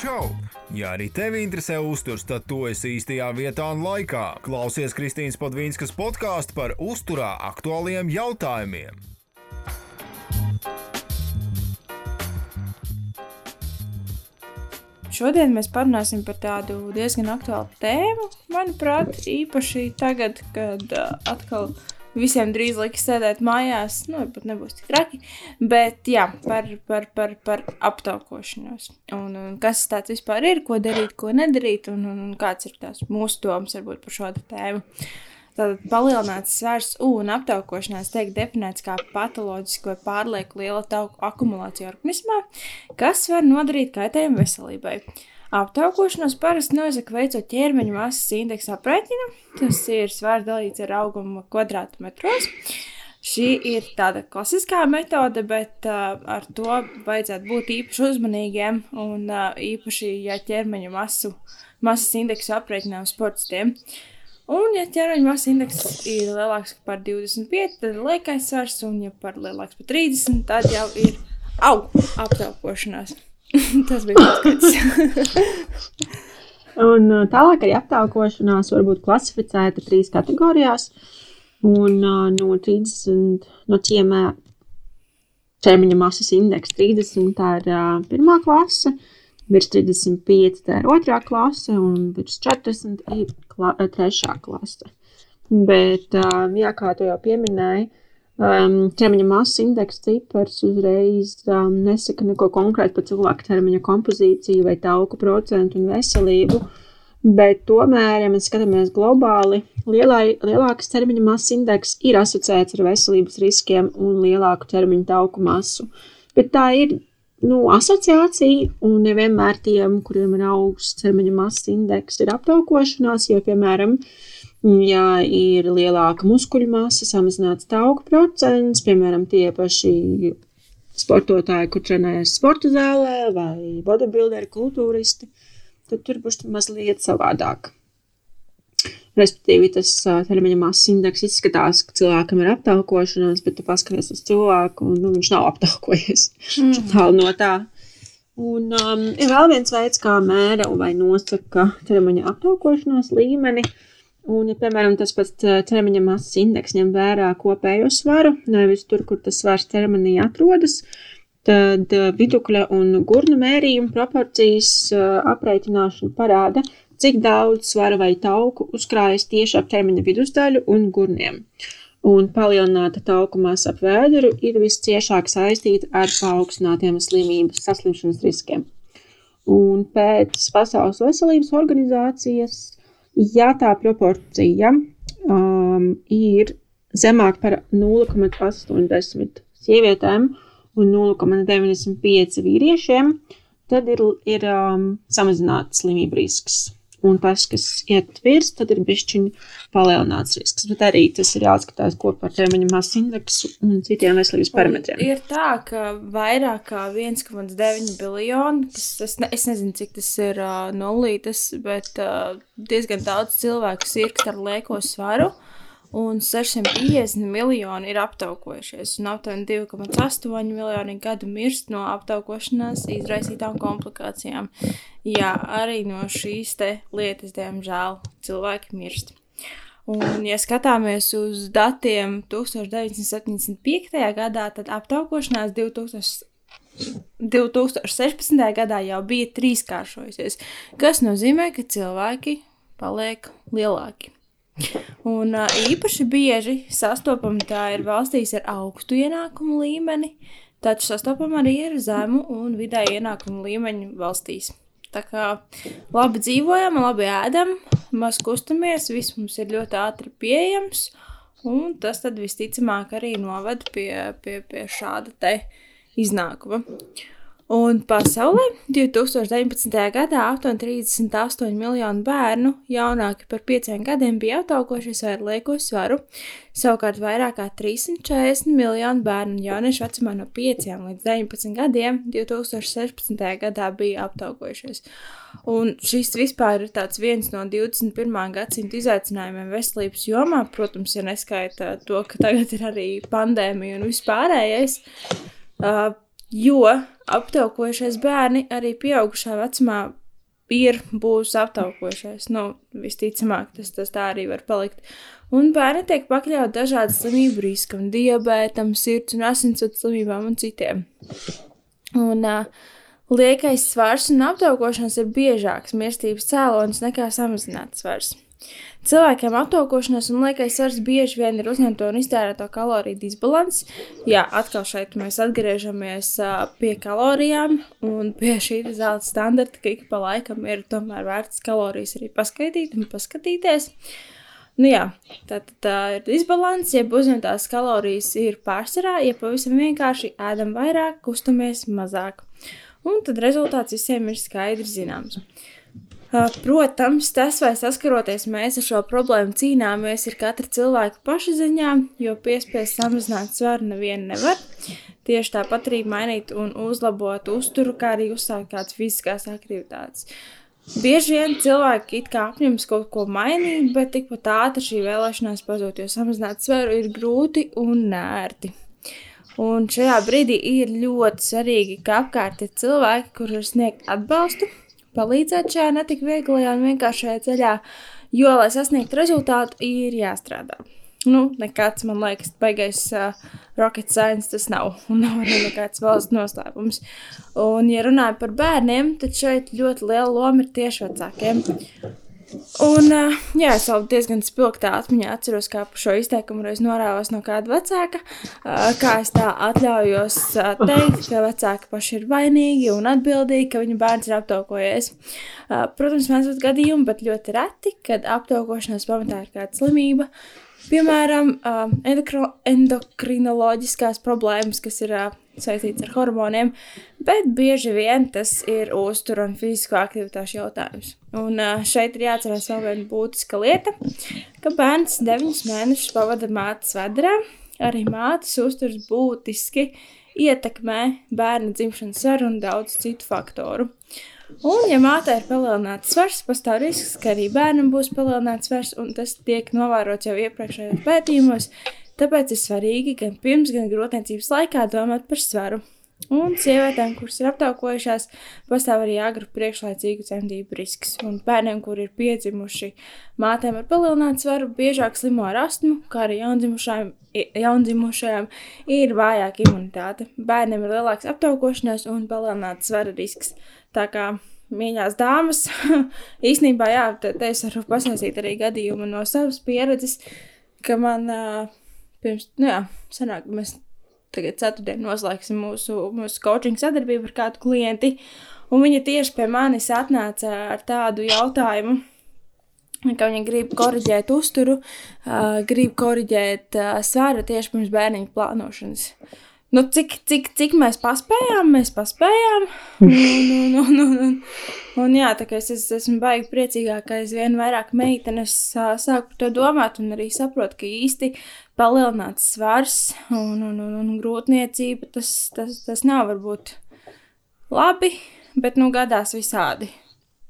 Čau! Ja arī tevi interesē uzturs, tad tu esi īstajā vietā un laikā. Klausies Kristīnas Padvīnskas podkāstu par uzturā aktuāliem jautājumiem. Šodien mēs parunāsim par tādu diezgan aktuālu tēmu. Manuprāt, īpaši tagad, kad uh, atkal visiem drīz liks sēdēt mājās, nu, pat nebūs tik traki. Bet, jā, par, par, par, par aptaukošanos. Un, un kas tas vispār ir, ko darīt, ko nedarīt, un, un, un kāds ir tās mūsu domas varbūt par šo tēmu. Tātad palielināts svars un aptaukošanās tiek definēts kā patoloģiska vai pārlieku liela tauku akumulācija organismā, kas var nodarīt kaitējumu veselībai. Aptaukošanos parasti nosaka veicot ķermeņa masas indeksa aprēķinu. Tas ir svars dalīts ar augumu kvadrātmetros. Šī ir tāda klasiskā metode, bet uh, ar to vajadzētu būt īpaši uzmanīgiem un uh, īpaši, ja ķermeņa masu, masas indeksu aprēķinām sportistiem. Un, ja ķermeņa masas indeks ir lielāks par 25, tad ir liekais svars, un, ja par lielāks par 30, tad jau ir au, aptaukošanās. Tas bija paskats. Un uh, tālāk arī aptaukošanās var būt klasificēta trīs kategorijās. Un uh, no 30 no ciemē ķermeņa masas indeksa 30 tā ir uh, pirmā klase, virs 35 tā ir otrā klase un virs 40 ir kla trešā klase. Bet, uh, jā, kā tu jau pieminēji, um, ķermeņa masas indeksa cipars uzreiz um, nesaka neko konkrētu par cilvēka ķermeņa kompozīciju vai tauku procentu un veselību. Bet tomēr, ja mēs skatāmies globāli, lielai, lielāks ķermeņa masas indeks ir asociēts ar veselības riskiem un lielāku ķermeņa tauku masu. Bet tā ir nu, asociācija, un nevienmēr tiem, kuriem ir augsts ķermeņa masas indeks, ir aptaukošanās, jo, piemēram, uh, Ja ir lielāka muskuļu masa, samazināts tauku procents, piemēram, tie paši sportotāji, kur trenējas sporta zālē, vai bodybuilderi, kultūristi, tad tur būs mazliet savādāk. Respektīvi, tas ķermeņa masas indeks izskatās, ka cilvēkam ir aptaukošanās, bet tu paskaties uz cilvēku, un nu, viņš nav aptaukojies. Mm. Tālu no tā. Un um, ir vēl viens veids, kā mēra vai nosaka ķermeņa aptaukošanās līmeni. Uh, Un, ja, piemēram, tas pats ķermeņa masas indeks ņem vērā kopējo svaru, nevis tur, kur tas svars ķermenī atrodas, tad vidukļa un gurnu mērījuma proporcijas aprēķināšana parāda, cik daudz svara vai tauku uzkrājas tieši ap ķermeņa vidusdaļu un gurniem. Un palielināta tauku masa ap vēduru ir visciešāk saistīta ar paaugstinātiem slimības saslimšanas riskiem. Un pēc Pasaules veselības organizācijas ja tā proporcija um, ir zemāk par 0,80 sievietēm un 0,95 vīriešiem, tad ir, ir um, samazināts slimību risks. Un tas, kas iet virs, tad ir bišķiņi palielināts risks. Bet arī tas ir jāskatās kopā ar ķermeņa masas indeksu un citiem veselības parametriem. Ir tā, ka vairāk kā 1,9 biljoni, tas, tas ne, es nezinu, cik tas ir uh, nulītes, bet uh, diezgan daudz cilvēku sirgst ar lieko svaru. Un 650 miljoni ir aptaukojušies, un aptuveni 2,8 miljoni gadu mirst no aptaukošanās izraisītām komplikācijām. Jā, arī no šīs lietas, diemžēl, cilvēki mirst. Un, ja skatāmies uz datiem 1975. gadā, tad aptaukošanās 2000. 2016. gadā jau bija trīskāršojusies, kas nozīmē, ka cilvēki paliek lielāki. Un īpaši bieži sastopama tā ir valstīs ar augstu ienākumu līmeni, taču sastopama arī ar zemu un vidēju ienākumu līmeņu valstīs. Tā kā labi dzīvojam, labi ēdam, maz kustamies, viss mums ir ļoti ātri pieejams, un tas tad visticamāk arī noved pie, pie, pie šāda te iznākuma. Un pasaulē 2019. gadā aptuveni 38 miljonu bērnu jaunāki par 5 gadiem bija aptaukojušies ar lieko svaru. Savukārt vairāk kā 340 miljonu bērnu un jauniešu vecumā no 5 līdz 19 gadiem 2016. gadā bija aptaukojušies. Un šis vispār ir viens no 21. gadsimta izaicinājumiem veselības jomā, protams, ja neskaita to, ka tagad ir arī pandēmija un vispārējais. Uh, jo aptaukojušies bērni arī pieaugušā vecumā ir būs aptaukojušies. Nu, visticamāk, tas, tas tā arī var palikt. Un bērni tiek pakļauti dažādu slimību riskam, diabētam, sirds un asinsvadu slimībām un citiem. Un uh, liekais svars un aptaukošanās ir biežāks mirstības cēlonis nekā samazināts svars. Cilvēkiem aptaukošanās un liekais svars bieži vien ir uzņemto un iztērēto kaloriju disbalans. Jā, atkal šeit mēs atgriežamies uh, pie kalorijām un pie šī zelta standarta, ka ik pa laikam ir tomēr vērts kalorijas arī paskaidīt un paskatīties. Uh, Nu, jā, tā, tā, tā ir disbalans, ja uzņemtās kalorijas ir pārsvarā, ja pavisam vienkārši ēdam vairāk, kustamies mazāk. Un tad rezultāts visiem ir skaidrs zināms. Protams, tas, vai saskaroties mēs ar šo problēmu cīnāmies, ir katra cilvēka paša ziņā, jo piespiest samazināt svaru nevienu nevar. Tieši tāpat arī mainīt un uzlabot uzturu, kā arī uzsākt kādas fiziskās aktivitātes. Bieži vien cilvēki it kā apņemas kaut ko mainīt, bet tikpat ātri šī vēlēšanās pazūd, jo samazināt svaru ir grūti un nērti. Un šajā brīdī ir ļoti svarīgi, ka apkārt ir cilvēki, kuriem var sniegt atbalstu, palīdzēt šajā netik vieglajā un vienkāršajā ceļā, jo, lai sasniegtu rezultātu, ir jāstrādā nu, nekāds, man liekas, baigais uh, rocket science tas nav. Un nav arī nekāds valsts noslēpums. Un, ja runājam par bērniem, tad šeit ļoti liela loma ir tieši vecākiem. Un, uh, jā, es vēl diezgan spilgtā atmiņā atceros, kā šo izteikumu reiz norāvos no kāda vecāka. Uh, kā es tā atļaujos uh, teikt, ka vecāki paši ir vainīgi un atbildīgi, ka viņa bērns ir aptaukojies. Protams, mēs esam gadījumi, bet ļoti reti, kad aptaukošanās pamatā ir kāda slimība. Piemēram, endokrinoloģiskās problēmas, kas ir saistīts ar hormoniem, bet bieži vien tas ir uzturu un fizisko aktivitāšu jautājums. Un šeit ir jāatcerās vēl viena būtiska lieta, ka bērns 9 mēnešus pavada mātes vedrā. Arī mātes uzturs būtiski ietekmē bērna dzimšanas svaru un daudz citu faktoru. Un, ja mātei ir palielināts svars, pastāv risks, ka arī bērnam būs palielināts svars, un tas tiek novērots jau iepriekšējos pētījumos. Tāpēc ir svarīgi gan pirms, gan grūtniecības laikā domāt par svaru. Un sievietēm, kuras ir aptaukojušās, pastāv arī agru priekšlaicīgu cemdību risks. Un bērniem, kur ir piedzimuši mātēm ar palielinātu svaru, biežāk slimo ar astmu, kā arī jaundzimušajām ir vājāka imunitāte. Bērniem ir lielāks aptaukošanās un palielināts svara risks. Tā kā mīļās dāmas, īstenībā, jā, te, te es varu pastāstīt arī gadījumu no savas pieredzes, ka man uh, pirms, nu jā, sanāk, mēs tagad ceturtdien noslēgsim mūsu, mūsu coaching sadarbību ar kādu klienti, un viņa tieši pie manis atnāca ar tādu jautājumu, ka viņa grib korrigēt uzturu, uh, grib korrigēt uh, svāru tieši pirms bērniņa plānošanas. Uh, Nu, cik, cik, cik mēs paspējām, mēs paspējām. Un, un, un, un, un, un jā, tā kā es, es esmu baigi priecīgā, ka aizvien vairāk meitenes sāk par to domāt un arī saprot, ka īsti palielināts svars un, un, un, un grūtniecība, tas, tas, tas nav varbūt labi, bet nu gadās visādi.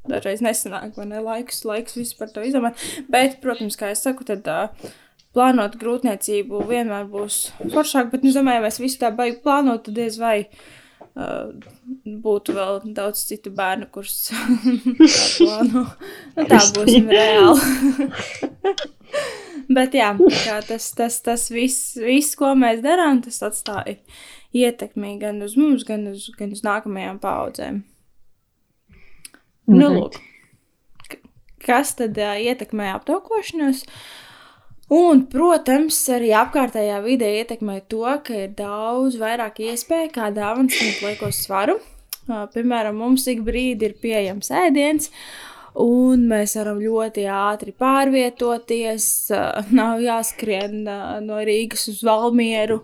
Dažreiz nesanāk, vai ne laikus, laikus visu par to izdomāt. Bet, protams, kā es saku, tad. Uh, plānot grūtniecību vienmēr būs foršāk, bet, nu, domāju, ja mēs visu tā baigi plānot, tad diez vai uh, būtu vēl daudz citu bērnu, kurus plāno. Nu, tā būsim reāli. bet, jā, tas, tas, tas viss, viss, ko mēs darām, tas atstāja ietekmi gan uz mums, gan uz, gan uz nākamajām paudzēm. Nu, lūk. Kas tad uh, ietekmē aptaukošanos? Uh, Un, protams, arī apkārtējā vidē ietekmē to, ka ir daudz vairāk iespēju, kā dāvana sniegt lieko svaru. Piemēram, mums ik brīdi ir pieejams ēdiens, un mēs varam ļoti ātri pārvietoties. Nav jāskrien no Rīgas uz Valmieru.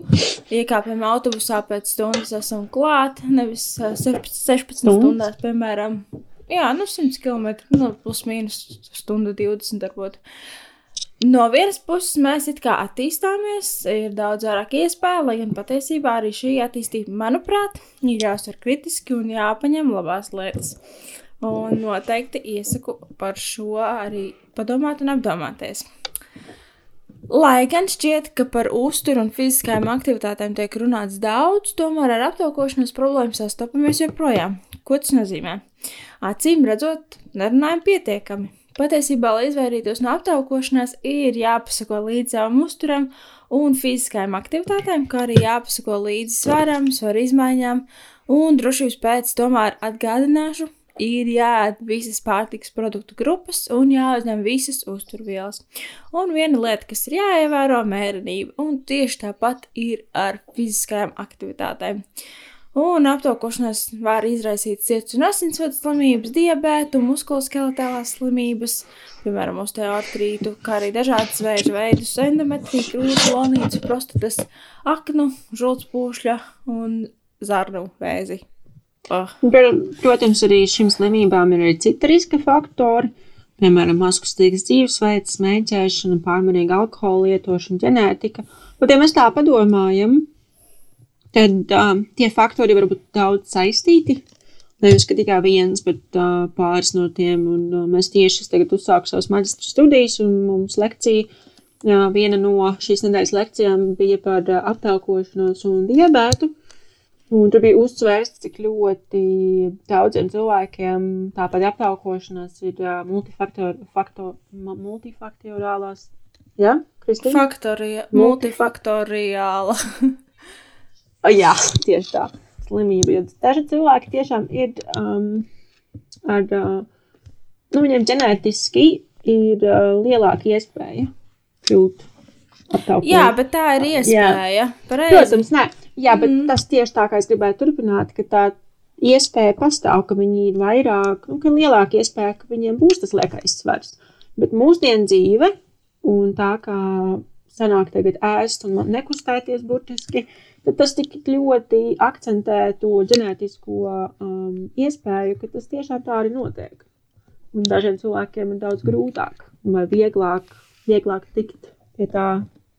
Iekāpjam autobusā pēc stundas, esam klāt, nevis 16 stundās, piemēram. Jā, nu 100 km, nu, plus mīnus stunda 20 darbot. No vienas puses mēs it kā attīstāmies, ir daudz vairāk iespēju, lai gan patiesībā arī šī attīstība, manuprāt, ir jāsver kritiski un jāpaņem labās lietas. Un noteikti iesaku par šo arī padomāt un apdomāties. Lai gan šķiet, ka par uzturu un fiziskajām aktivitātēm tiek runāts daudz, tomēr ar aptaukošanas problēmu sastopamies joprojām. Ko tas nozīmē? Acīm redzot, nerunājam pietiekami. Patiesībā, lai izvairītos no aptaukošanās, ir jāpasako līdzi savam uzturam un fiziskajām aktivitātēm, kā arī jāpasako līdzi svaram, svaru izmaiņām, un drošības pēc tomēr atgādināšu, ir jāēd visas pārtikas produktu grupas un jāuzņem visas uzturvielas. Un viena lieta, kas ir jāievēro, ir mērenība, un tieši tāpat ir ar fiziskajām aktivitātēm. Un aptaukošanās var izraisīt sirds un asinsvadu slimības, diabētu, muskuloskeletālās slimības, piemēram, osteoartrītu, kā arī dažādas vēža veidus, endometriju, krūšu, lonīcu, prostatas, aknu, žultspūšļa un zarnu vēzi. Oh. Protams, arī šīm slimībām ir arī citi riska faktori, piemēram, maskustīgas dzīvesveids, smēķēšana, pārmērīga alkohola lietošana, ģenētika. Bet, ja mēs tā padomājam, tad uh, tie faktori var būt daudz saistīti. Nevis tikai viens, bet uh, pāris no tiem. Un, uh, mēs tieši tagad uzsākām savas maģistra studijas, un mums lekcija, uh, viena no šīs nedēļas lekcijām bija par uh, aptaukošanos un diabētu. Un tur bija uzsvērts, cik ļoti daudziem cilvēkiem tāpat aptaukošanās ir uh, multifaktor, faktor, multifaktoriālās. Ja, Kristīna? Faktorija, multifaktoriāla. jā, tieši tā. Slimība. Daži cilvēki tiešām ir um, ar, uh, nu, viņiem ģenētiski ir uh, lielāka iespēja kļūt aptaukumi. Jā, bet tā ir iespēja. Protams, nē. Jā, bet mm. tas tieši tā, kā es gribēju turpināt, ka tā iespēja pastāv, ka viņi ir vairāk, nu, ka lielāka iespēja, ka viņiem būs tas liekais svars. Bet mūsdienu dzīve un tā kā sanāk tagad ēst un nekustēties burtiski, tas tik ļoti akcentē to ģenētisko um, iespēju, ka tas tiešām tā arī notiek. Un dažiem cilvēkiem ir daudz grūtāk vai vieglāk, vieglāk tikt pie tā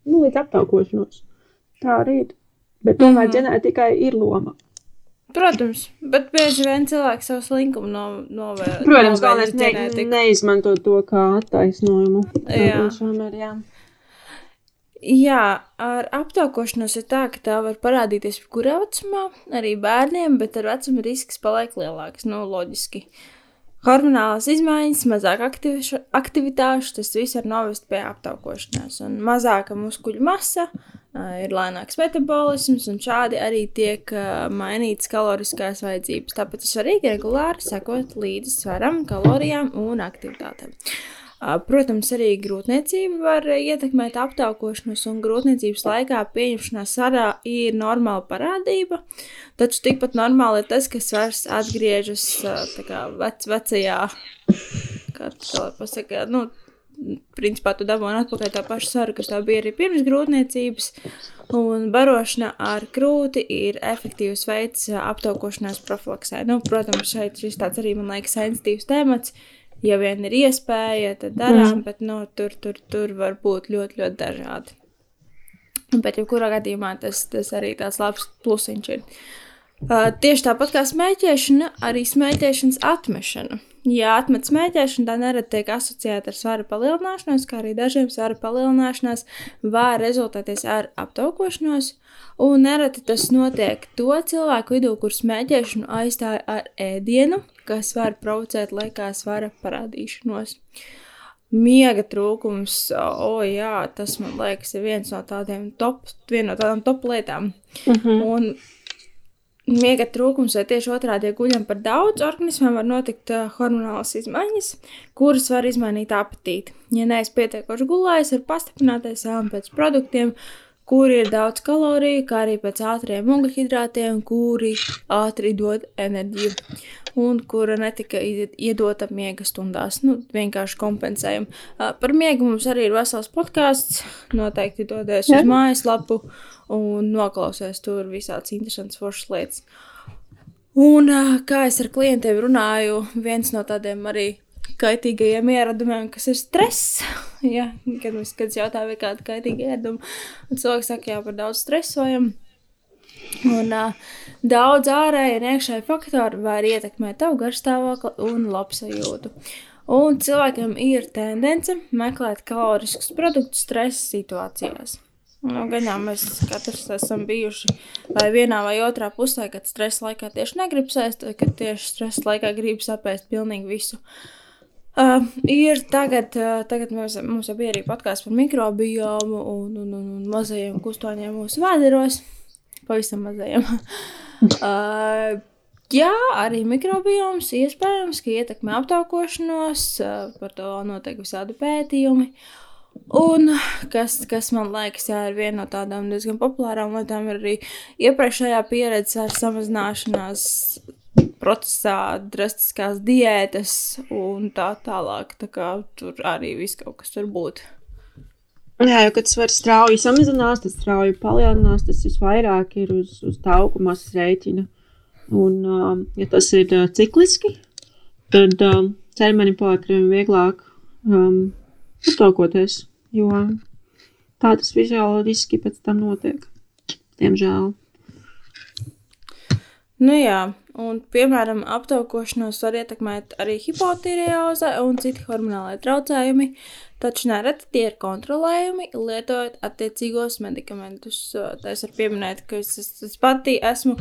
nu, līdz aptaukošanos. Tā arī ir. Bet tomēr mm ģenētikai ir loma. Protams, bet bieži vien cilvēks savu slinkumu no, novērtē. Protams, galvenais ne, neizmanto to kā attaisnojumu. Jā. Šomēr, jā. Ar aptaukošanos ir tā, ka tā var parādīties jebkurā vecumā, arī bērniem, bet ar vecumu risks paliek lielāks. Nu, loģiski. Uh, Hormonālās izmaiņas, mazāk aktivitāšu, tas viss var novest pie aptaukošanās. Un mazāka muskuļu masa, uh, ir lēnāks metabolisms, un šādi arī tiek uh, mainītas kaloriskās vajadzības. Tāpēc ir svarīgi regulāri sekot līdzi svaram, kalorijām un aktivitātēm. Protams, arī grūtniecība var ietekmēt aptaukošanos, un grūtniecības laikā pieņemšanās sarā ir normāla parādība. Taču tikpat normāli ir tas, ka svars atgriežas kā, vec, vecajā, kā tā pasaka, nu, principā tu dabūji atpakaļ tā paša svaru, kas tā bija arī pirms grūtniecības. Un barošana ar krūti ir efektīvs veids aptaukošanās profilaksē. Nu, protams, šeit šis tāds arī man liekas sensitīvs temats ja vien ir iespēja, tad darām, mm. bet nu, tur, tur, tur var būt ļoti, ļoti dažādi. Bet, jebkurā gadījumā, tas, tas arī tāds labs plusiņš ir. Uh, tieši tāpat kā smēķēšana, arī smēķēšanas atmešana. Ja atmet smēķēšanu, tā nereti tiek asociēta ar svara palielināšanos, kā arī dažiem svara palielināšanās var rezultēties ar aptaukošanos, un nereti tas notiek to cilvēku vidū, kur smēķēšanu aizstāja ar ēdienu, kas var provocēt laikā svara parādīšanos. Miega trūkums, o oh, jā, tas man liekas, ir viens no tādiem top, viena no tādām top lietām. Mhm. -huh. Un miega trūkums vai tieši otrādi, ja guļam par daudz, organismam var notikt uh, hormonālas izmaiņas, kuras var izmainīt apetīti. Ja neesmu pietiekoši gulējis, var pastiprināties sāpēm pēc produktiem, kur ir daudz kaloriju, kā arī pēc ātriem ugļhidrātiem, kuri ātri dod enerģiju un kura netika iedota miega stundās. Nu, vienkārši kompensējam. Par miegu mums arī ir vesels podkāsts. Noteikti dodies uz mājaslapu un noklausies tur visādas interesantas foršas lietas. Un kā es ar klientiem runāju, viens no tādiem arī kaitīgajiem ieradumiem, kas ir stress. ja, kad mēs kad jautājām, vai kāda kaitīga ieraduma, un cilvēks saka, jā, par daudz stresojam. Un uh, daudz ārēji un iekšēji faktori var ietekmēt tavu garastāvokli un labsajūtu. Un cilvēkiem ir tendence meklēt kaloriskus produktus stresa situācijās. Nu, gaņā mēs katrs esam bijuši vai vienā vai otrā pusē, kad stresa laikā tieši negribas ēst, vai kad tieši stresa laikā gribas apēst pilnīgi visu. Uh, ir tagad, uh, tagad mums, mums jau bija arī podkāsts par mikrobiomu un, un, un, un mazajiem kustoņiem mūsu vēderos. Pavisam mazajiem. uh, Jā, arī mikrobioms iespējams, ka ietekmē aptaukošanos, par to notiek visādi pētījumi. Un kas, kas man liekas, jā, ir viena no tādām diezgan populārām lietām, ir arī iepriekšējā pieredze ar samazināšanās procesā, drastiskās diētas un tā tālāk. Tā kā tur arī viss kaut kas var būt. Jā, jo, kad svars strauji samazinās, tas strauji palielinās, tas visvairāk ir uz, uz tauku masas rēķina. Un, um, ja tas ir uh, cikliski, tad um, ķermenim paliek vieglāk um, ataukoties, jo tā tas fizioloģiski pēc tam notiek. Diemžēl. Nu jā, un, piemēram, aptaukošanos var ietekmēt arī hipotīrioze un citi hormonālai traucējumi, taču nereti tie ir kontrolējumi, lietojot attiecīgos medikamentus. Tā es varu pieminēt, ka es, es, es pati esmu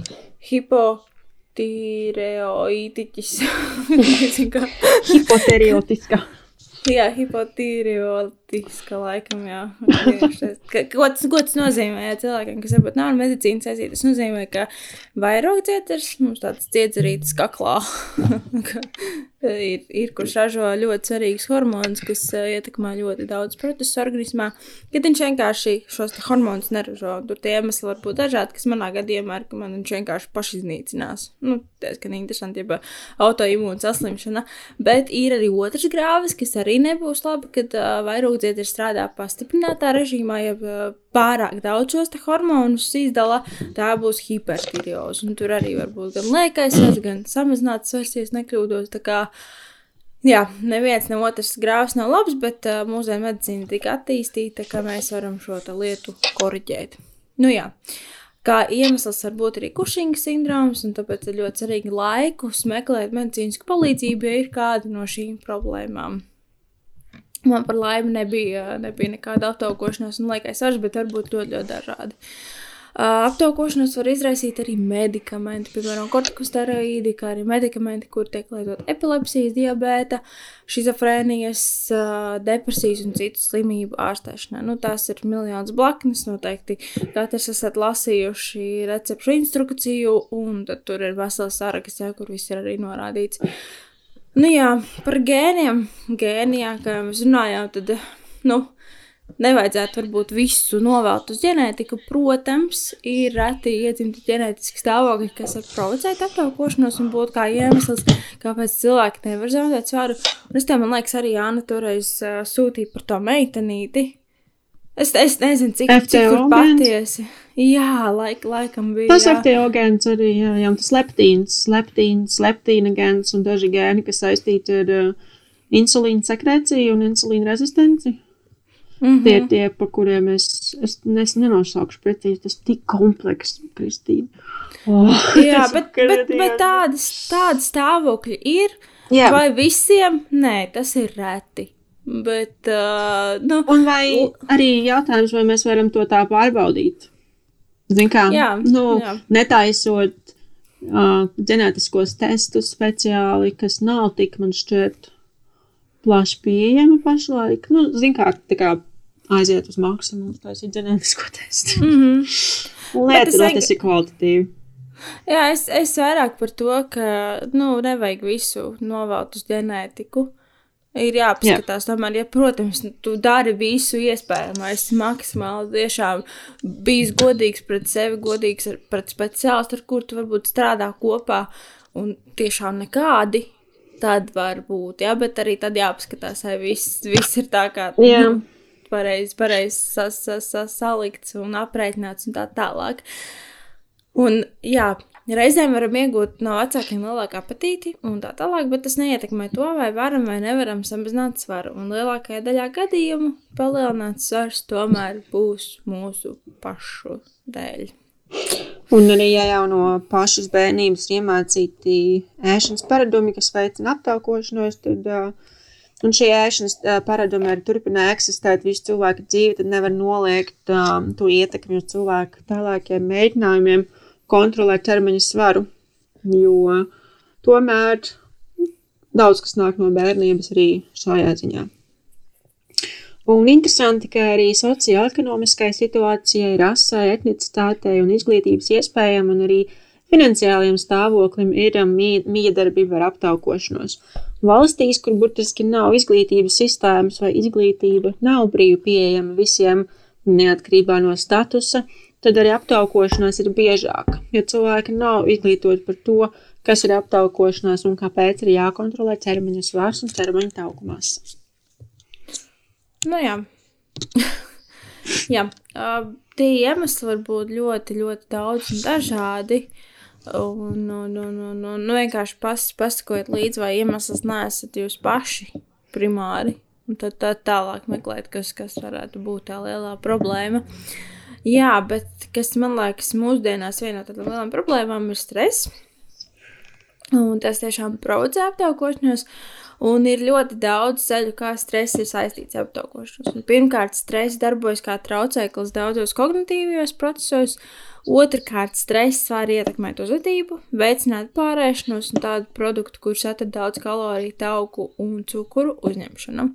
hipotīrioze Tireoītiķis. Hipoteriotiska. Jā, hipotīriotiska laikam, jā. Ko tas, ko tas nozīmē, ja cilvēkiem, kas varbūt nav ar medicīnu saistīti, tas nozīmē, ka vairāk dziedzers, mums tāds dziedzerītis kaklā, ir, ir, kurš ražo ļoti svarīgus hormonus, kas uh, ietekmē ļoti daudz procesu organismā, kad viņš vienkārši šos hormonus neražo. Tur tie iemesli var būt dažādi, kas manā gadījumā ir, ka man viņš vienkārši pašiznīcinās. Nu, ka interesanti, ja autoimūna saslimšana, bet ir arī otrs grāvis, kas arī nebūs labi, kad uh, vairogdziedri strādā pastiprinātā režīmā, ja pārāk daudz šos hormonus izdala, tā būs hipertirioze. Tur arī var būt gan svars, gan samazināts svars, ja nekļūdos. Jā, neviens ne otrs grāvs nav labs, bet uh, mūsdienu medicīna tik attīstīta, ka mēs varam šo lietu koriģēt. Nu jā. Kā iemesls var būt arī kušinga sindroms, un tāpēc ir ļoti svarīgi laikus meklēt medicīnisku palīdzību, ja ir kāda no šīm problēmām. Man par laimi nebija, nebija nekāda aptaukošanās un laikais svars, bet varbūt ļoti, ļoti dažādi. Uh, aptaukošanos var izraisīt arī medikamenti, piemēram, kortikosteroīdi, kā arī medikamenti, kur tiek lietot epilepsijas, diabēta, šizofrēnijas, uh, depresijas un citu slimību ārstēšanā. Nu, tās ir miljonas blaknes, noteikti katrs esat lasījuši recepšu instrukciju, un tad tur ir vesels saraksts, ja, kur viss ir arī norādīts. Nu jā, par gēniem. Gēnijā, kā mēs runājām, tad, nu, nevajadzētu varbūt visu novelt uz ģenētiku. Protams, ir reti iedzimti ģenētiski stāvokļi, kas var provocēt aptaukošanos un būt kā iemesls, kāpēc cilvēki nevar zaudēt svaru. Un es tev, man liekas, arī Jāna toreiz uh, sūtīja par to meitenīti. Es, es nezinu, cik, cik tur patiesi. Jā, laik, laikam bija. Tas FTO gēns arī, jā, jā, tas leptīns, leptīns, leptīna gēns un daži gēni, kas saistīti ar uh, insulīna sekreciju un insulīna rezistenci. Mm -hmm. Tie ir tie, pa kuriem es, es, es nenosaukšu precīzi, tas tik komplekss, Kristīna. Oh, jā, bet, bet, bet tādas, tādas stāvokļi ir. Jā. Vai visiem? Nē, tas ir reti. Bet, uh, nu, un vai arī jautājums, vai mēs varam to tā pārbaudīt? Ziniet, kā jā, nu, jā. netaisot uh, ģenētiskos testus speciāli, kas nav tik man šķiet plaši pieejami pašlaik. Nu, Ziniet, kā, tā kā aiziet uz maksimumu, taisīt ģenētisko testu. Mm -hmm. Lieta, no, tas ir kvalitatīvi. Jā, es, es vairāk par to, ka nu, nevajag visu novelt uz ģenētiku. Ir jāpaskatās, Jā. tomēr, ja, protams, tu dari visu iespējamo, es maksimāli tiešām bijis godīgs pret sevi, godīgs ar, pret speciālistu, ar kuru tu varbūt strādā kopā, un tiešām nekādi, tad var būt, jā, bet arī tad jāpaskatās, vai viss, viss ir tā kā, jā. pareizi, pareizi sas, sas, sas, salikts un aprēķināts un tā tālāk. Un, jā, Reizēm varam iegūt no vecākiem lielāku apetīti un tā tālāk, bet tas neietekmē to, vai varam vai nevaram samazināt svaru. Un lielākajā daļā gadījumu palielināts svars tomēr būs mūsu pašu dēļ. Un arī, ja jau no pašas bērnības ir iemācīti ēšanas paradumi, kas veicina aptaukošanos, tad uh, šie ēšanas uh, paradumi arī turpina eksistēt visu cilvēku dzīvi, tad nevar noliegt um, to ietekmi uz cilvēku tālākiem mēģinājumiem kontrolēt ķermeņa svaru, jo tomēr daudz kas nāk no bērnības arī šajā ziņā. Un interesanti, ka arī sociālajai situācijai, rasai, etnicitātei un izglītības iespējām un arī finansiālajiem stāvoklim ir um, miedarbība ar aptaukošanos. Valstīs, kur burtiski nav izglītības sistēmas vai izglītība nav brīvi pieejama visiem neatkarībā no statusa, tad arī aptaukošanās ir biežāka, jo cilvēki nav izglītoti par to, kas ir aptaukošanās un kāpēc ir jākontrolē ķermeņa svars un ķermeņa taukumās. Nu, jā. jā. Uh, tie iemesli var būt ļoti, ļoti daudz un dažādi. Un, un, un, un, un nu, vienkārši pas, pasakojiet līdzi, vai iemesls neesat jūs paši primāri. Un tad tā, tālāk meklēt, kas, kas varētu būt tā lielā problēma. Jā, bet kas man liekas, mūsdienās viena no tādām lielām problēmām ir stress. Un tas tiešām provocē aptaukošanos. Un ir ļoti daudz ceļu, kā stress ir saistīts ar aptaukošanos. Pirmkārt, stress darbojas kā traucēklis daudzos kognitīvajos procesos. Otrakārt, stress var ietekmēt uzvedību, veicināt pārēšanos un tādu produktu, kurš atrada daudz kaloriju, tauku un cukuru uzņemšanu.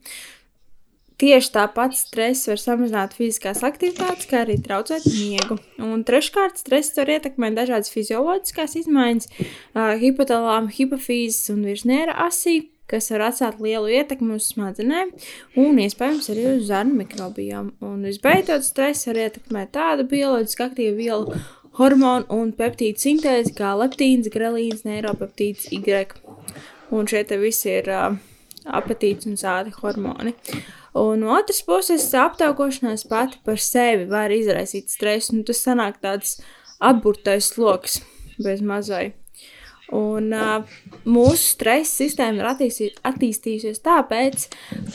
Tieši tāpat stress var samazināt fiziskās aktivitātes, kā arī traucēt miegu. Un treškārt, stress var ietekmēt dažādas fizioloģiskās izmaiņas, uh, hipotalāma, hipofīzes un virsniera asī, kas var atstāt lielu ietekmi uz smadzenēm un iespējams arī uz zarnu mikrobijām. Un visbeidzot, stress var ietekmēt tādu bioloģiski aktīvu vielu, hormonu un peptīdu sintēzi kā leptīns, grelīns, neiropeptīds, Y. Un šie te visi ir uh, apetīts un sādi hormoni. Un no otras puses, aptaukošanās pati par sevi var izraisīt stresu, un tas sanāk tāds apburtais sloks bez mazai. Un uh, mūsu stresa sistēma ir attīstī, attīstījusies tāpēc,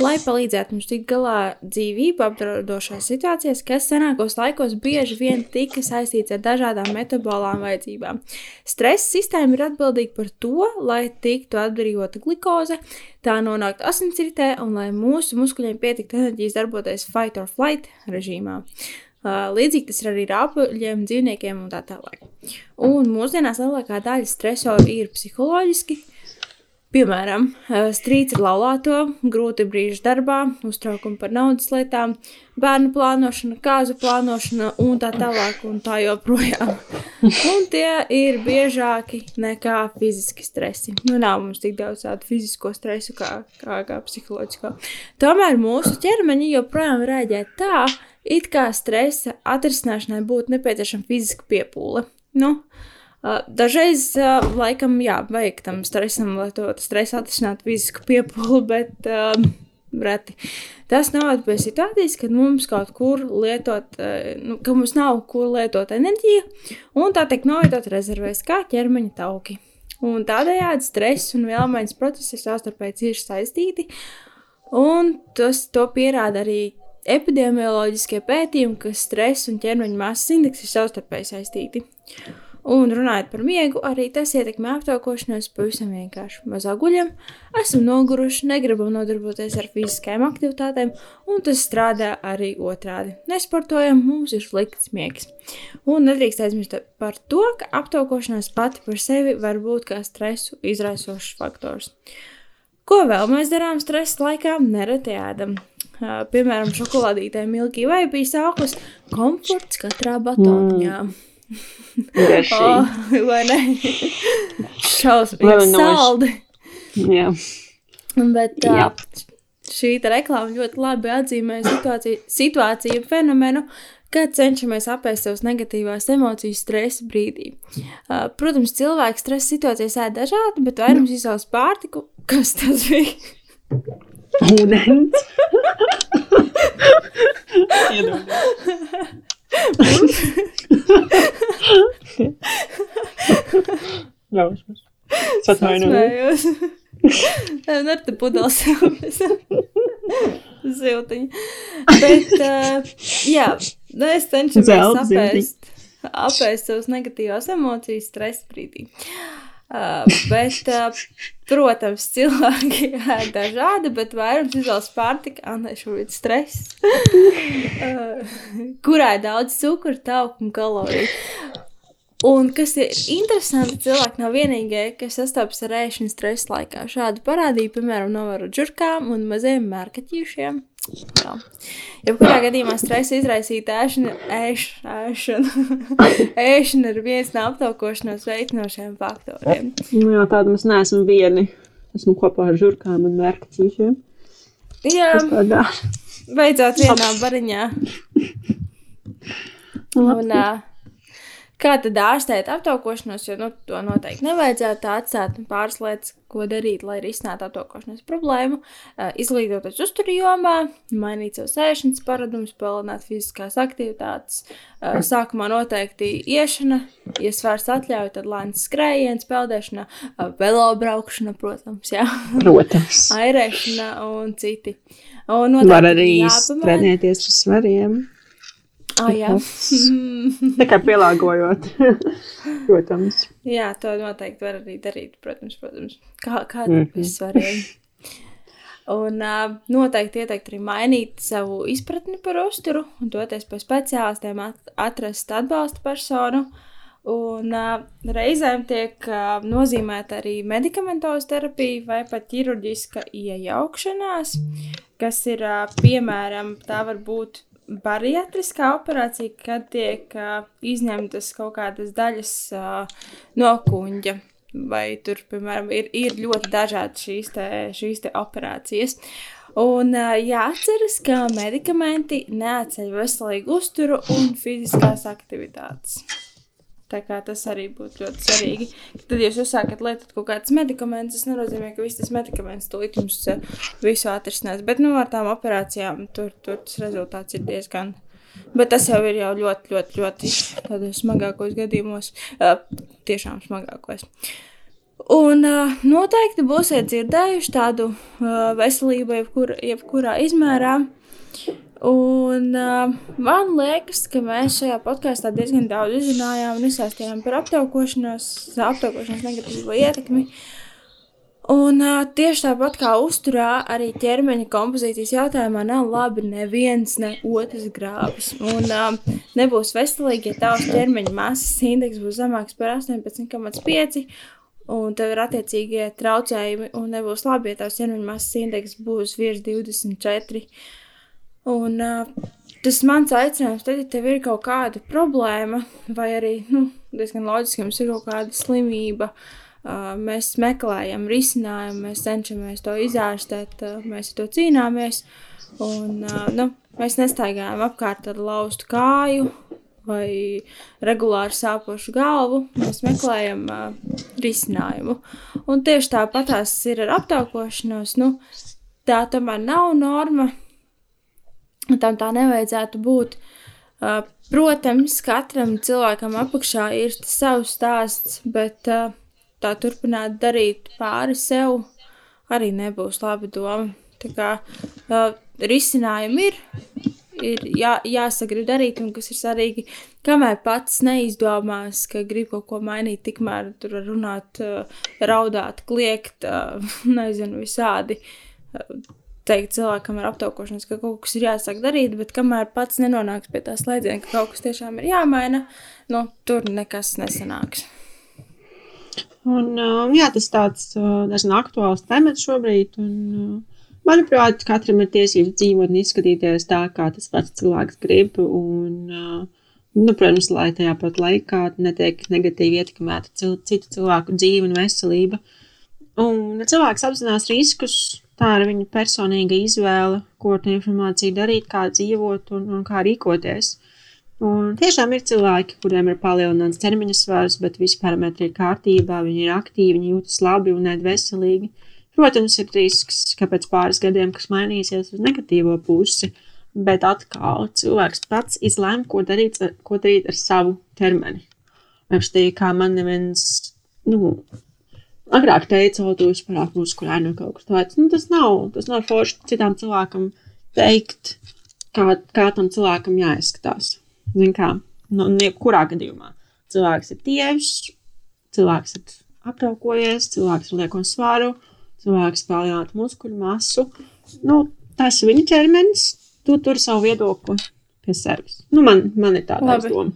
lai palīdzētu mums tikt galā dzīvību apdraudošās situācijās, kas senākos laikos bieži vien tika saistīts ar dažādām metabolām vajadzībām. Stresa sistēma ir atbildīga par to, lai tiktu atbrīvota glikoze, tā nonāktu asinsritē un lai mūsu muskuļiem pietiktu enerģijas darboties fight or flight režīmā. Līdzīgi tas ir arī ar apuļiem, dzīvniekiem un tā tālāk. Un mūsdienās lielākā daļa stresoru ir psiholoģiski. Piemēram, strīds ar laulāto, grūti brīži darbā, uztraukumi par naudas lietām, bērnu plānošana, kāzu plānošana un tā tālāk un tā joprojām. Un tie ir biežāki nekā fiziski stresi. Nu, nav mums tik daudz tādu fizisko stresu kā, kā, kā psiholoģisko. Tomēr mūsu ķermeņi joprojām rēģē tā, it kā stresa atrisināšanai būtu nepieciešama fiziska piepūle. Nu, Dažreiz, laikam, jā, vajag tam stresam, lai to stresu atrisinātu fizisku piepūli, bet um, reti. Tas novada pie situācijas, kad mums kaut kur lietot, nu, ka mums nav kur lietot enerģiju, un tā tiek novietot rezervēs kā ķermeņa tauki. Un tādējādi stress un vielmaiņas procesi ir savstarpēji cieši saistīti, un tas to pierāda arī epidemioloģiskie pētījumi, ka stress un ķermeņa masas indeks ir savstarpēji saistīti. Un runājot par miegu, arī tas ietekmē aptaukošanos pavisam vienkārši. Mazāk guļam, esam noguruši, negribam nodarboties ar fiziskajām aktivitātēm, un tas strādā arī otrādi. Nesportojam, mums ir slikts miegs. Un nedrīkst aizmirst par to, ka aptaukošanās pati par sevi var būt kā stresu izraisošs faktors. Ko vēl mēs darām stresa laikā? Nereti ēdam. Uh, piemēram, šokolādītē Milky Way bija sāklis komforts katrā batoniņā. Mm. oh, vai ne? Šausmīgi saldi. Jā. Bet uh, Jā. šī reklāma ļoti labi atzīmē situāciju, situāciju fenomenu, kad cenšamies apēst savas negatīvās emocijas stresa brīdī. Uh, protams, cilvēks stresa situācijās ēd dažādi, bet vairums izsauc pārtiku. Kas tas bija? Ūdens. Ļausmas. Es atvainojos. Nē, te pudeles siltiņa. Bet, uh, jā, nu, es cenšos apēst, apēst savas negatīvās emocijas stresa brīdī. Uh, bet, uh, protams, cilvēki ir dažādi, bet vairums izvēlas pārtika, anešūrīt stress, uh, kurā ir daudz cukuru, tauku un kaloriju. Un kas ir interesanti, cilvēki nav vienīgie, kas sastopas ar ēšanas stresa laikā. Šādu parādību, piemēram, novēro džurkām un maziem mērkaķīšiem. Jā. Jebkurā gadījumā stresa izraisīta ēšana, ēš, ēšana, ēšana ir viens no aptaukošanos veicinošiem faktoriem. Nu, jā, tāda mēs neesam vieni. Esmu kopā ar žurkām un mērķīšiem. Jā, beidzot vienā bariņā. Un, uh, kā tad ārstēt aptaukošanos, jo nu, to noteikti nevajadzētu atstāt pāris lietas, ko darīt, lai risinātu aptaukošanās problēmu. Uh, izglītoties uzturu jomā, mainīt savu sēšanas paradumus, palielināt fiziskās aktivitātes. Uh, sākumā noteikti iešana, ja svars atļauj, tad lēns skrējiens, peldēšana, uh, velobraukšana, protams, jā. Protams. airēšana un citi. Un noteikti Var arī trenēties ar svariem. Ah, jā. Tā kā pielāgojot. Protams. jā, to noteikti var arī darīt, protams, protams. Kā, kā mm -hmm. svariem. Un uh, noteikti ieteikt arī mainīt savu izpratni par uzturu un doties pie speciālistiem, at atrast atbalsta personu. Un uh, reizēm tiek uh, nozīmēta arī medikamentoza terapija vai pat ķirurģiska iejaukšanās, kas ir uh, piemēram, tā var būt bariatriskā operācija, kad tiek uh, izņemtas kaut kādas daļas uh, no kuģa. Vai tur, piemēram, ir, ir ļoti dažādas šīs, te, šīs te operācijas. Un uh, jāatceras, ka medikamenti neatceļ veselīgu uzturu un fiziskās aktivitātes. Tā kā tas arī būtu ļoti svarīgi. Tad, ja jūs uzsākat lietot kaut kādus medikamentus, tas nenozīmē, ka viss tas medikaments tūlīt jums eh, visu atrisinās. Bet, nu, ar tām operācijām tur, tur tas rezultāts ir diezgan. Bet tas jau ir jau ļoti, ļoti, ļoti tādos smagākos gadījumos, uh, tiešām smagākos. Un uh, noteikti būsiet dzirdējuši tādu uh, veselību, jebkur, jebkurā izmērā. Un uh, man liekas, ka mēs šajā podkāstā diezgan daudz izrunājām un izstāstījām par aptaukošanos, aptaukošanās negatīvo ietekmi. Un uh, tieši tāpat kā uzturā, arī ķermeņa kompozīcijas jautājumā nav labi neviens, ne otrs grābis. Un uh, nebūs veselīgi, ja tavs ķermeņa masas indeks būs zemāks par 18,5. Un tev ir attiecīgie traucējumi, un nebūs labi, ja tavs ķermeņa masas indeks būs virs 24. Un uh, tas mans aicinājums, tad, ja tev ir kaut kāda problēma, vai arī nu, diezgan loģiski, ka mums ir kaut kāda slimība, uh, mēs meklējam risinājumu, mēs cenšamies to izārstēt, uh, mēs to cīnāmies. Un, uh, nu, mēs nestaigājam apkārt ar laustu kāju vai regulāri sāpošu galvu. Mēs meklējam uh, risinājumu. Un tieši tāpat tās ir ar aptaukošanos. Nu, tā tomēr nav norma. Tam tā nevajadzētu būt. Uh, protams, katram cilvēkam apakšā ir savs stāsts, bet uh, tā turpināt darīt pāri sev arī nebūs laba doma. Tā kā uh, risinājumi ir, ir jā, jāsagrib darīt, un kas ir svarīgi, kamēr pats neizdomās, ka grib kaut ko mainīt, tikmēr tur runāt, raudāt, kliegt, uh, nezinu, visādi. Teikt cilvēkam ar aptaukošanos, ka kaut kas ir jāsāk darīt, bet kamēr pats nenonāks pie tā slēdziena, ka kaut kas tiešām ir jāmaina, nu, tur nekas nesanāks. Un, uh, jā, tas tāds uh, diezgan aktuāls temats šobrīd. Un, uh, manuprāt, katram ir tiesības dzīvot un izskatīties tā, kā tas pats cilvēks grib. Un, uh, nu, protams, lai tajā pat laikā netiek negatīvi ietekmēta cil citu cilvēku dzīve un veselība. Un, ja cilvēks apzinās riskus, tā ir viņa personīga izvēle, ko ar informāciju darīt, kā dzīvot un, un kā rīkoties. Un tiešām ir cilvēki, kuriem ir palielināts ķermeņa svars, bet visi parametri ir kārtībā, viņi ir aktīvi, viņi jūtas labi un ēd veselīgi. Protams, ir risks, ka pēc pāris gadiem kas mainīsies uz negatīvo pusi, bet atkal cilvēks pats izlēma, ko darīt, ar- ko darīt ar savu ķermeni. Apstīgi, kā man neviens, nu, agrāk teica, o, tu esi pārāk muskulēni vai kaut kas tāds. Nu, tas nav, tas nav forši citam cilvēkam teikt, kā, kā tam cilvēkam jāizskatās. Zin kā, nu, jebkurā gadījumā cilvēks ir tievs, cilvēks ir aptaukojies, cilvēks ar lieko svaru, cilvēks palielinātu muskuļu masu. Nu, tas ir viņa ķermenis, tu tur savu viedokli pie sevis. Nu, man, man ir tāda doma.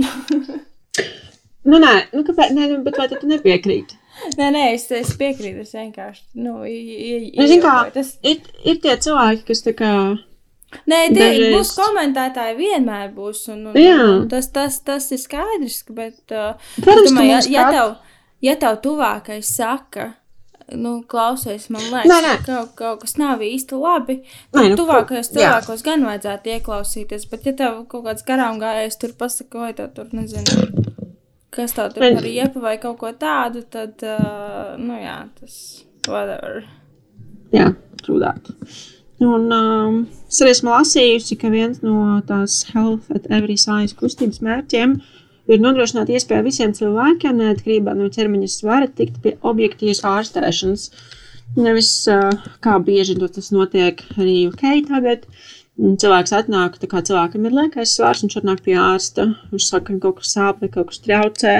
nu, nē, nu, kāpēc? Nē, nu, bet vai tu nepiekrīti? Nē, nē, es, es piekrītu. Es vienkārši. Nu, Nu, zini kā, tas, Ir, ir tie cilvēki, kas tā kā. nē, tie dažreiz- būs komentētāji, vienmēr būs. Un, un, Jā. tas, tas, tas ir skaidrs. ka- Bet, uh, Protams, domāju, ja, ja, tev, ja tev tuvākais saka, nu, klausies, man liekas, Nē, nē. ka kaut, kaut kas nav īsti labi. Nē, nu, tuvākajos jā. cilvēkos gan vajadzētu ieklausīties, bet, ja tev kaut kāds garām gājējs tur pasaka, vai tev tur nezinu, kas tur Nē. par iepu vai kaut ko tādu, tad, uh, nu jā, tas whatever. Jā, trūdāt. Un um, es arī esmu lasījusi, ka viens no tās Health at Every Size kustības mērķiem ir nodrošināt iespēju visiem cilvēkiem, neatkarībā no ķermeņa svara, tikt pie objektīvas ārstēšanas. Nevis uh, kā bieži to tas notiek arī UK tagad. Un Cilvēks atnāk, tā kā cilvēkam ir liekais svars, viņš atnāk pie ārsta, viņš saka, ka kaut kas sāp vai kaut kas traucē.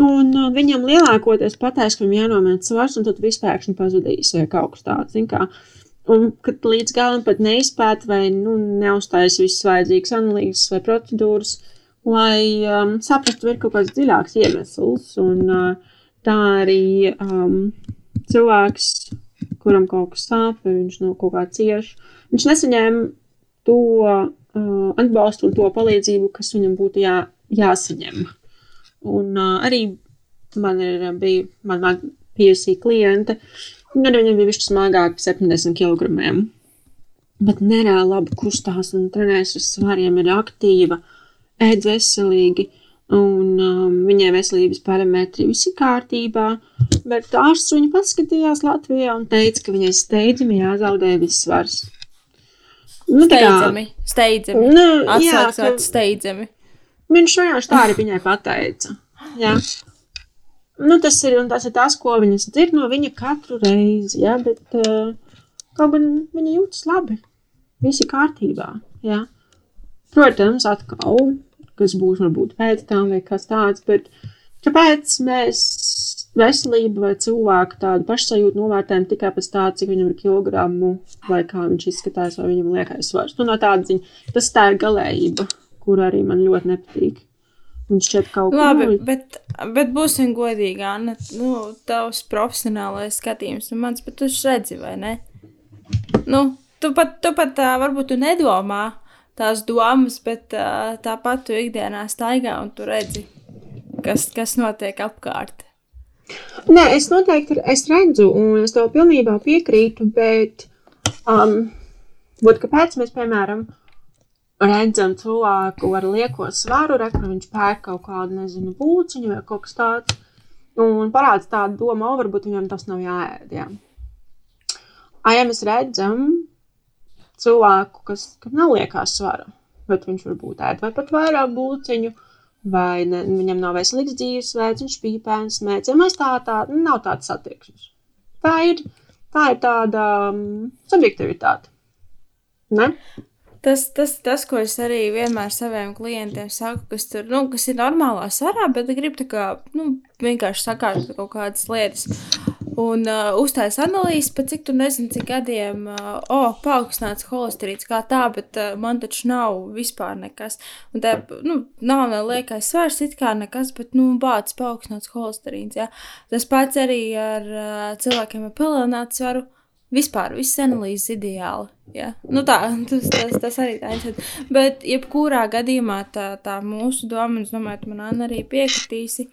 Un uh, viņam lielākoties pateiks, ka viņam jānomēta svars, un tad viss pēkšņi pazudīs vai kaut kas tāds. Un kad līdz galam pat neizpēta vai nu, neuzstājas visas vajadzīgas analīzes vai procedūras, lai um, saprastu, ir kaut kāds dziļāks iemesls. Un uh, tā arī um, cilvēks, kuram kaut kas sāp, vai viņš no kaut kā cieš, viņš nesaņēma to uh, atbalstu un to palīdzību, kas viņam būtu jā, jāsaņem. Un uh, arī man ir uh, bija, man, man bijusi kliente, un arī viņam bija višķi smagāk par 70 kg. Bet nereāli labi kustās un trenējas ar svariem, ir aktīva, ēd veselīgi, un um, viņai veselības parametri viss ir kārtībā. Bet ārsts viņu paskatījās Latvijā un teica, ka viņai steidzami jāzaudē viss svars. Nu, tā kā- Steidzami, steidzami. Nu, Atslēgas ka- steidzami. Viņš vienkārši tā arī viņai pateica. Jā. Nu, tas, ir, un tas ir tas, ko viņas dzird no viņa katru reizi. Jā, bet uh, kaut gan viņa jūtas labi. Viss ir kārtībā. Jā. Protams, atkal, kas būs varbūt pēc tam vai kas tāds, bet kāpēc mēs veselību vai cilvēku tādu pašsajūtu novērtējam tikai pēc tā, cik viņam ir kilogramu vai kā viņš izskatās, vai viņam liekais svars. Nu, no tāda ziņa, tas tā ir galējība, kur arī man ļoti nepatīk. Viņš šķiet kaut kā Labi, bet, bet būsim godīgi, Anna. Nu, tavs profesionālais skatījums, un mans, bet tu redzi, vai ne? Nu, tu pat, tu pat tā, varbūt tu nedomā tās domas, bet tāpat tu ikdienā staigā un tu redzi, kas, kas notiek apkārt. Nē, es noteikti es redzu, un es tev pilnībā piekrītu, bet um, būt, kāpēc mēs, piemēram, redzam cilvēku ar lieko svaru, re, kur viņš pērk kaut kādu, nezinu, būciņu vai kaut kas tāds, un parāda tādu domu, o, varbūt viņam tas nav jāēd, jā. A, ja mēs redzam cilvēku, kas, kam nav liekās svara, bet viņš varbūt ēd vai pat vairāk būciņu, vai ne, viņam nav veselīgs dzīvesveids, viņš pīpēns. Ja mēs tā, tā, nav tādas attieksmes. Tā ir, tā ir tāda um, subjektivitāte. Ne? Tas, tas, tas, ko es arī vienmēr saviem klientiem saku, kas, tur, nu, kas ir normālā svarā, bet gribu tā kā, nu, vienkārši sakārtot kaut kādas lietas. Un uh, uztais analīzes, pat cik tu nezini, cik gadiem, uh, oh, paaugstināts holesterīns kā tā, bet uh, man taču nav vispār nekas. Un tā, nu, nav ne liekais svars, it kā nekas, bet, nu, bācis paaugstināts holesterīns, jā. Tas pats arī ar uh, cilvēkiem ar palielinātu svaru. Vispār viss analīzes ideāli. Ja? Nu tā, tas, tas, tas arī tā ir. Bet, jebkurā gadījumā, tā, tā mūsu doma, un es domāju, ka man arī piekritīsi,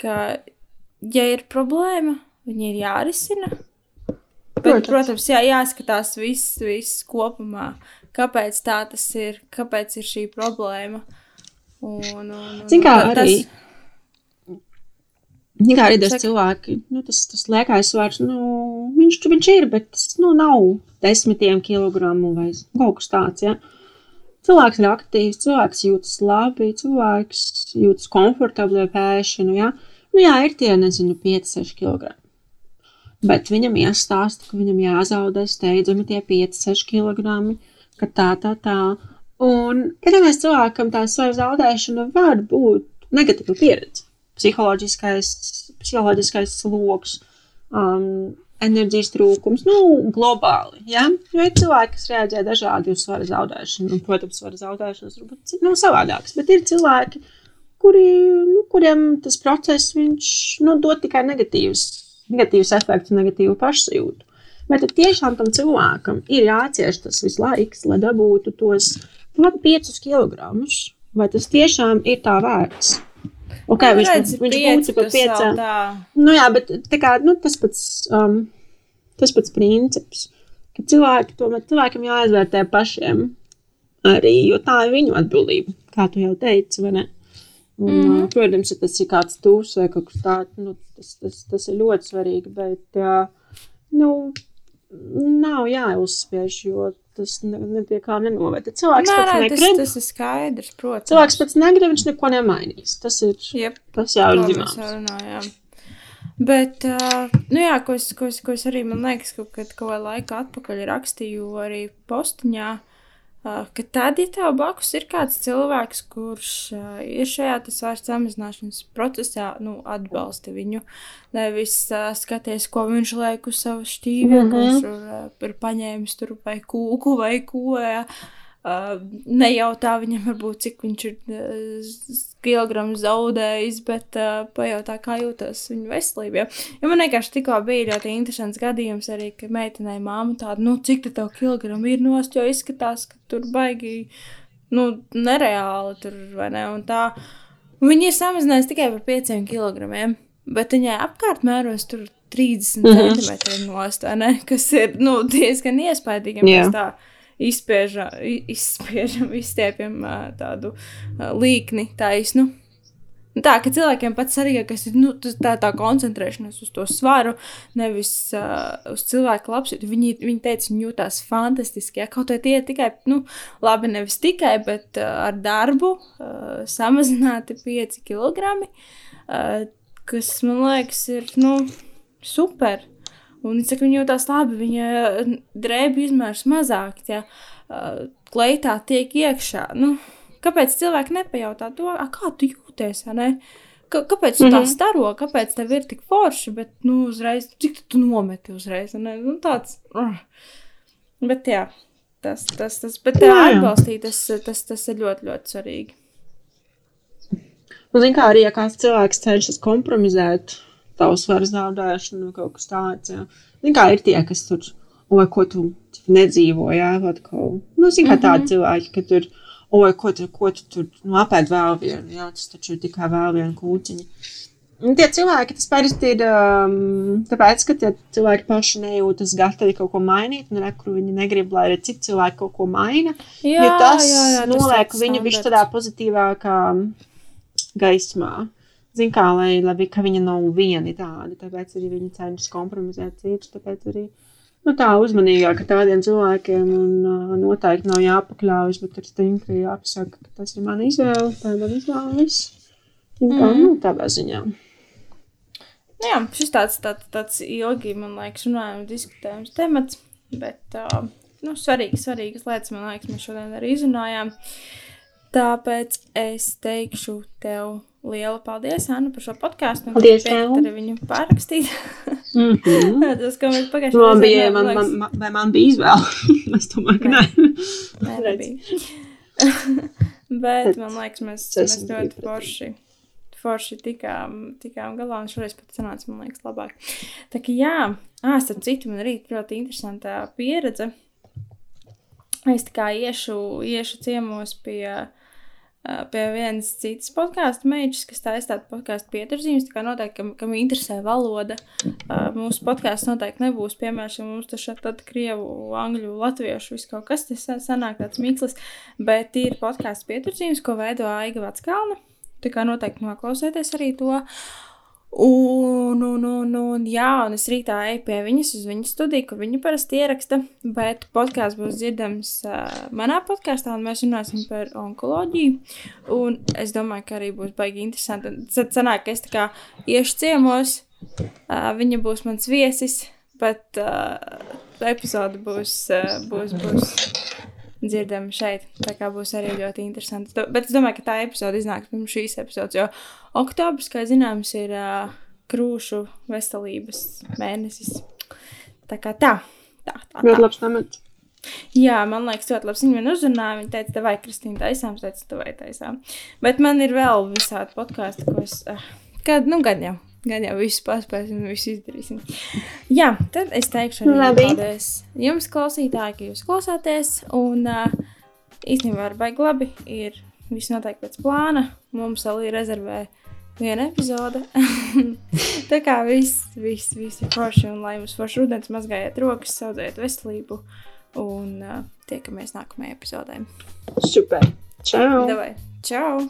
ka, ja ir problēma, viņi ir jārisina. Bet, Protams. protams, jā, jāskatās viss, viss kopumā, kāpēc tā tas ir, kāpēc ir šī problēma. Un, un, un, Zini, kā ta- arī- Ja kā arī daži cilvēki, nu, tas, tas liekais svars, nu, viņš, viņš ir, bet tas nu, nav desmitiem kilogramu vai kaut kas tāds. Ja? Cilvēks ir aktīvs, cilvēks jūtas labi, cilvēks jūtas komfortabli ar pēšanu. Ja? Nu, jā, ir tie, nezinu, 5-6 kg. Bet viņam iestāsta, ka viņam jāzaudē steidzami tie 5-6 kg, ka tā, tā, tā. Un kādreiz cilvēkam tā svara zaudēšana var būt negatīva pieredze psiholoģiskais psiholoģiskais sloks, um, enerģijas trūkums, nu, globāli. Ja? Jo ir cilvēki, kas reaģē dažādi uz svara zaudēšanu, un, protams, svara zaudēšanas varbūt nav savādākas, bet ir cilvēki, kuri, nu, kuriem tas process viņš, nu, dod tikai negatīvus, negatīvus efektus, negatīvu pašsajūtu. Tad tiešām tam cilvēkam ir jācieš tas visu laiks, lai dabūtu tos pat 5 kg? Vai tas tiešām ir tā vērts? Okay, Nu, viņš redzi, viņš būtu par piecām. Nu, jā, bet kā, nu, tas pats, um, tas pats princips, ka cilvēki tomēr cilvēkam jāizvērtē pašiem arī, jo tā ir viņu atbildība, kā tu jau teici, vai ne? Un, mm -hmm. Protams, ja tas ir kāds tūs vai kaut kas tāds, nu, tas, tas, tas ir ļoti svarīgi, bet, nu, nav jāuzspiež, jo tas ne, pie kā nenoved. Ja Cilvēks Nē, pats nē, tas, negrib, tas ir skaidrs, protams. cilvēks pats negrib, viņš neko nemainīs. Tas ir, Jep. tas jau ir zināms. Bet, nu jā, ko es, ko, es, ko es arī, man liekas, kaut kad kaut kādā laikā atpakaļ rakstīju arī postiņā, uh, ka tad, ja tev blakus ir kāds cilvēks, kurš uh, ir šajā tas vairs samazināšanas procesā, nu, atbalsta viņu, nevis uh, skaties, ko viņš liek uz savu šķīvi, mm. -hmm. kurš tur uh, ir paņēmis tur vai kūku vai ko, jā. Uh, nejautā viņam, varbūt, cik viņš ir uh, kilogramu zaudējis, bet uh, pajautā, kā jūtas viņa veselība. Ja? Jo man vienkārši tikko bija ļoti interesants gadījums arī, ka meitenei māma tāda, nu, cik tev kilogramu ir nost, jo izskatās, ka tur baigi, nu, nereāli tur, vai ne, un tā. Viņa ir samazinājusi tikai par 5 kg, bet viņai apkārt mēros tur 30 mm. -hmm. cm nost, ne, kas ir, nu, diezgan iespaidīgi, tā izspiežam, izspiežam, izstiepjam tādu līkni taisnu. Nu Tā, ka cilvēkiem pats svarīgākais ir nu, tā, tā koncentrēšanās uz to svaru, nevis uh, uz cilvēku labsajūtu. Viņi, viņi teica, viņi jūtās fantastiski. Ja? Kaut vai tie ir tikai, nu, labi, nevis tikai, bet uh, ar darbu uh, samazināti 5 kg, uh, kas man liekas, ir nu, super. Un viņi saka, viņi jūtās labi, viņa drēbju izmērs mazāk, ja kleitā tiek iekšā. Nu, kāpēc cilvēki nepajautā to, "A, kā tu jūties? Ka, kāpēc tu tā Mhm. staro, kāpēc tev ir tik forši, bet nu, uzreiz, cik tu, nometi uzreiz? Nu, tāds, uh. Bet jā, tas, tas, tas, bet Jā, jā, jā. atbalstīt, tas, tas, tas ir ļoti, ļoti svarīgi. Un, zin, kā arī, ja kāds cilvēks cenšas kompromisēt tavu svaru zaudēšanu vai kaut kas tāds, jā. Zin, kā ir tie, kas tur, oi, ko tu nedzīvo, jā, vai kaut, nu, zin, kā Mhm. tādi cilvēki, ka tur, oi, ko tu, ko tu tur, nu, apēd vēl vienu, jā, tas taču ir tikai vēl viena kūciņa. Un tie cilvēki, tas parasti ir um, tāpēc, ka tie cilvēki paši nejūtas gatavi kaut ko mainīt, un re, kur viņi negrib, lai arī citi cilvēki kaut ko maina. Jā, jo tas jā, jā, tas noliek tāds viņu viņš tādā pozitīvākā gaismā. Zin kā, lai, lai vi- ka viņa nav vieni tādi, tāpēc arī viņi cenšas kompromisēt citus, tāpēc arī nu, tā uzmanīgāk ar tādiem cilvēkiem un uh, noteikti nav jāpakļaujas, bet ir stingri jāpasaka, ka tas ir mana izvēle, tā ir mana izvēle, un viss. Zin Kā, Mhm. nu, tādā ziņā. Nu Jā, šis tāds, tāds, tāds ilgi, man liekas, runājums, diskutējums temats, bet uh, nu, svarīgas, svarīgas lietas, man liekas, mēs šodien arī izrunājām. Tāpēc es teikšu tev lielu paldies, Anna, par šo podkāstu. Paldies tev. Arī viņu pārrakstīt. Mm -hmm. Tas, ko mēs pagājušajā man, reizē, bija, man, man man, vai man bija izvēle? es domāju, ka nē. Nē, nebija. Bet man liekas, mēs, mēs ļoti forši, forši tikām, tikām galā, un šoreiz pat sanāca, man liekas, labāk. Tā kā jā, ā, starp citu, man arī ļoti interesanta pieredze. Es tā kā iešu, iešu ciemos pie, ā, pie vienas citas podkāstu meitas, kas taisa tādu podkāstu pieturzīmes. Tā kā noteikti, kam, kam interesē valoda, mūsu podkāsts noteikti nebūs piemērs, jo mums tas šeit tad krievu, angļu, latviešu, viss kaut kas tas sa- sanāk tāds mikslis, bet ir podkāsts pieturzīmes, ko veido Aiga Vatskalna. Tā kā noteikti noklausieties arī to. Un, un, un, un, jā, un es rītā eju pie viņas uz viņas studiju, kur viņa parasti ieraksta. Bet podkāsts būs dzirdams uh, manā podkāstā, un mēs runāsim par onkoloģiju. Un es domāju, ka arī būs baigi interesanti. Tad sanāk, ka es tā kā iešu ciemos, uh, viņa būs mans viesis, bet uh, epizode būs, uh, būs, būs dzirdama šeit. Tā kā būs arī ļoti interesanti. To- Bet es domāju, ka tā epizode iznāks pirms šīs epizodes, jo oktobris, kā zināms, ir uh, krūšu veselības mēnesis. Tā kā tā. Tā, tā, Ļoti tā. labs temats. Jā, man liekas, ļoti labi. Viņa man uzrunāja. Viņa teica, vai Kristīna taisām, es teicu, tu vai taisām. Bet man ir vēl visādi podkāsti, ko es. Uh, kad, nu, gan jau. Gan jau visu paspēsim, visu izdarīsim. Jā, tad es teikšu, arī paldies jums, klausītāji, ka jūs klausāties. Un uh, īstenībā ar baigi labi ir viss noteikti pēc plāna. Mums vēl ir rezervē viena epizode. Tā kā viss, viss, viss ir forši un lai jums forši rudens mazgājiet rokas, saudzējiet veselību un uh, tiekamies nākamajā epizodē. Super. Čau! Davai, čau!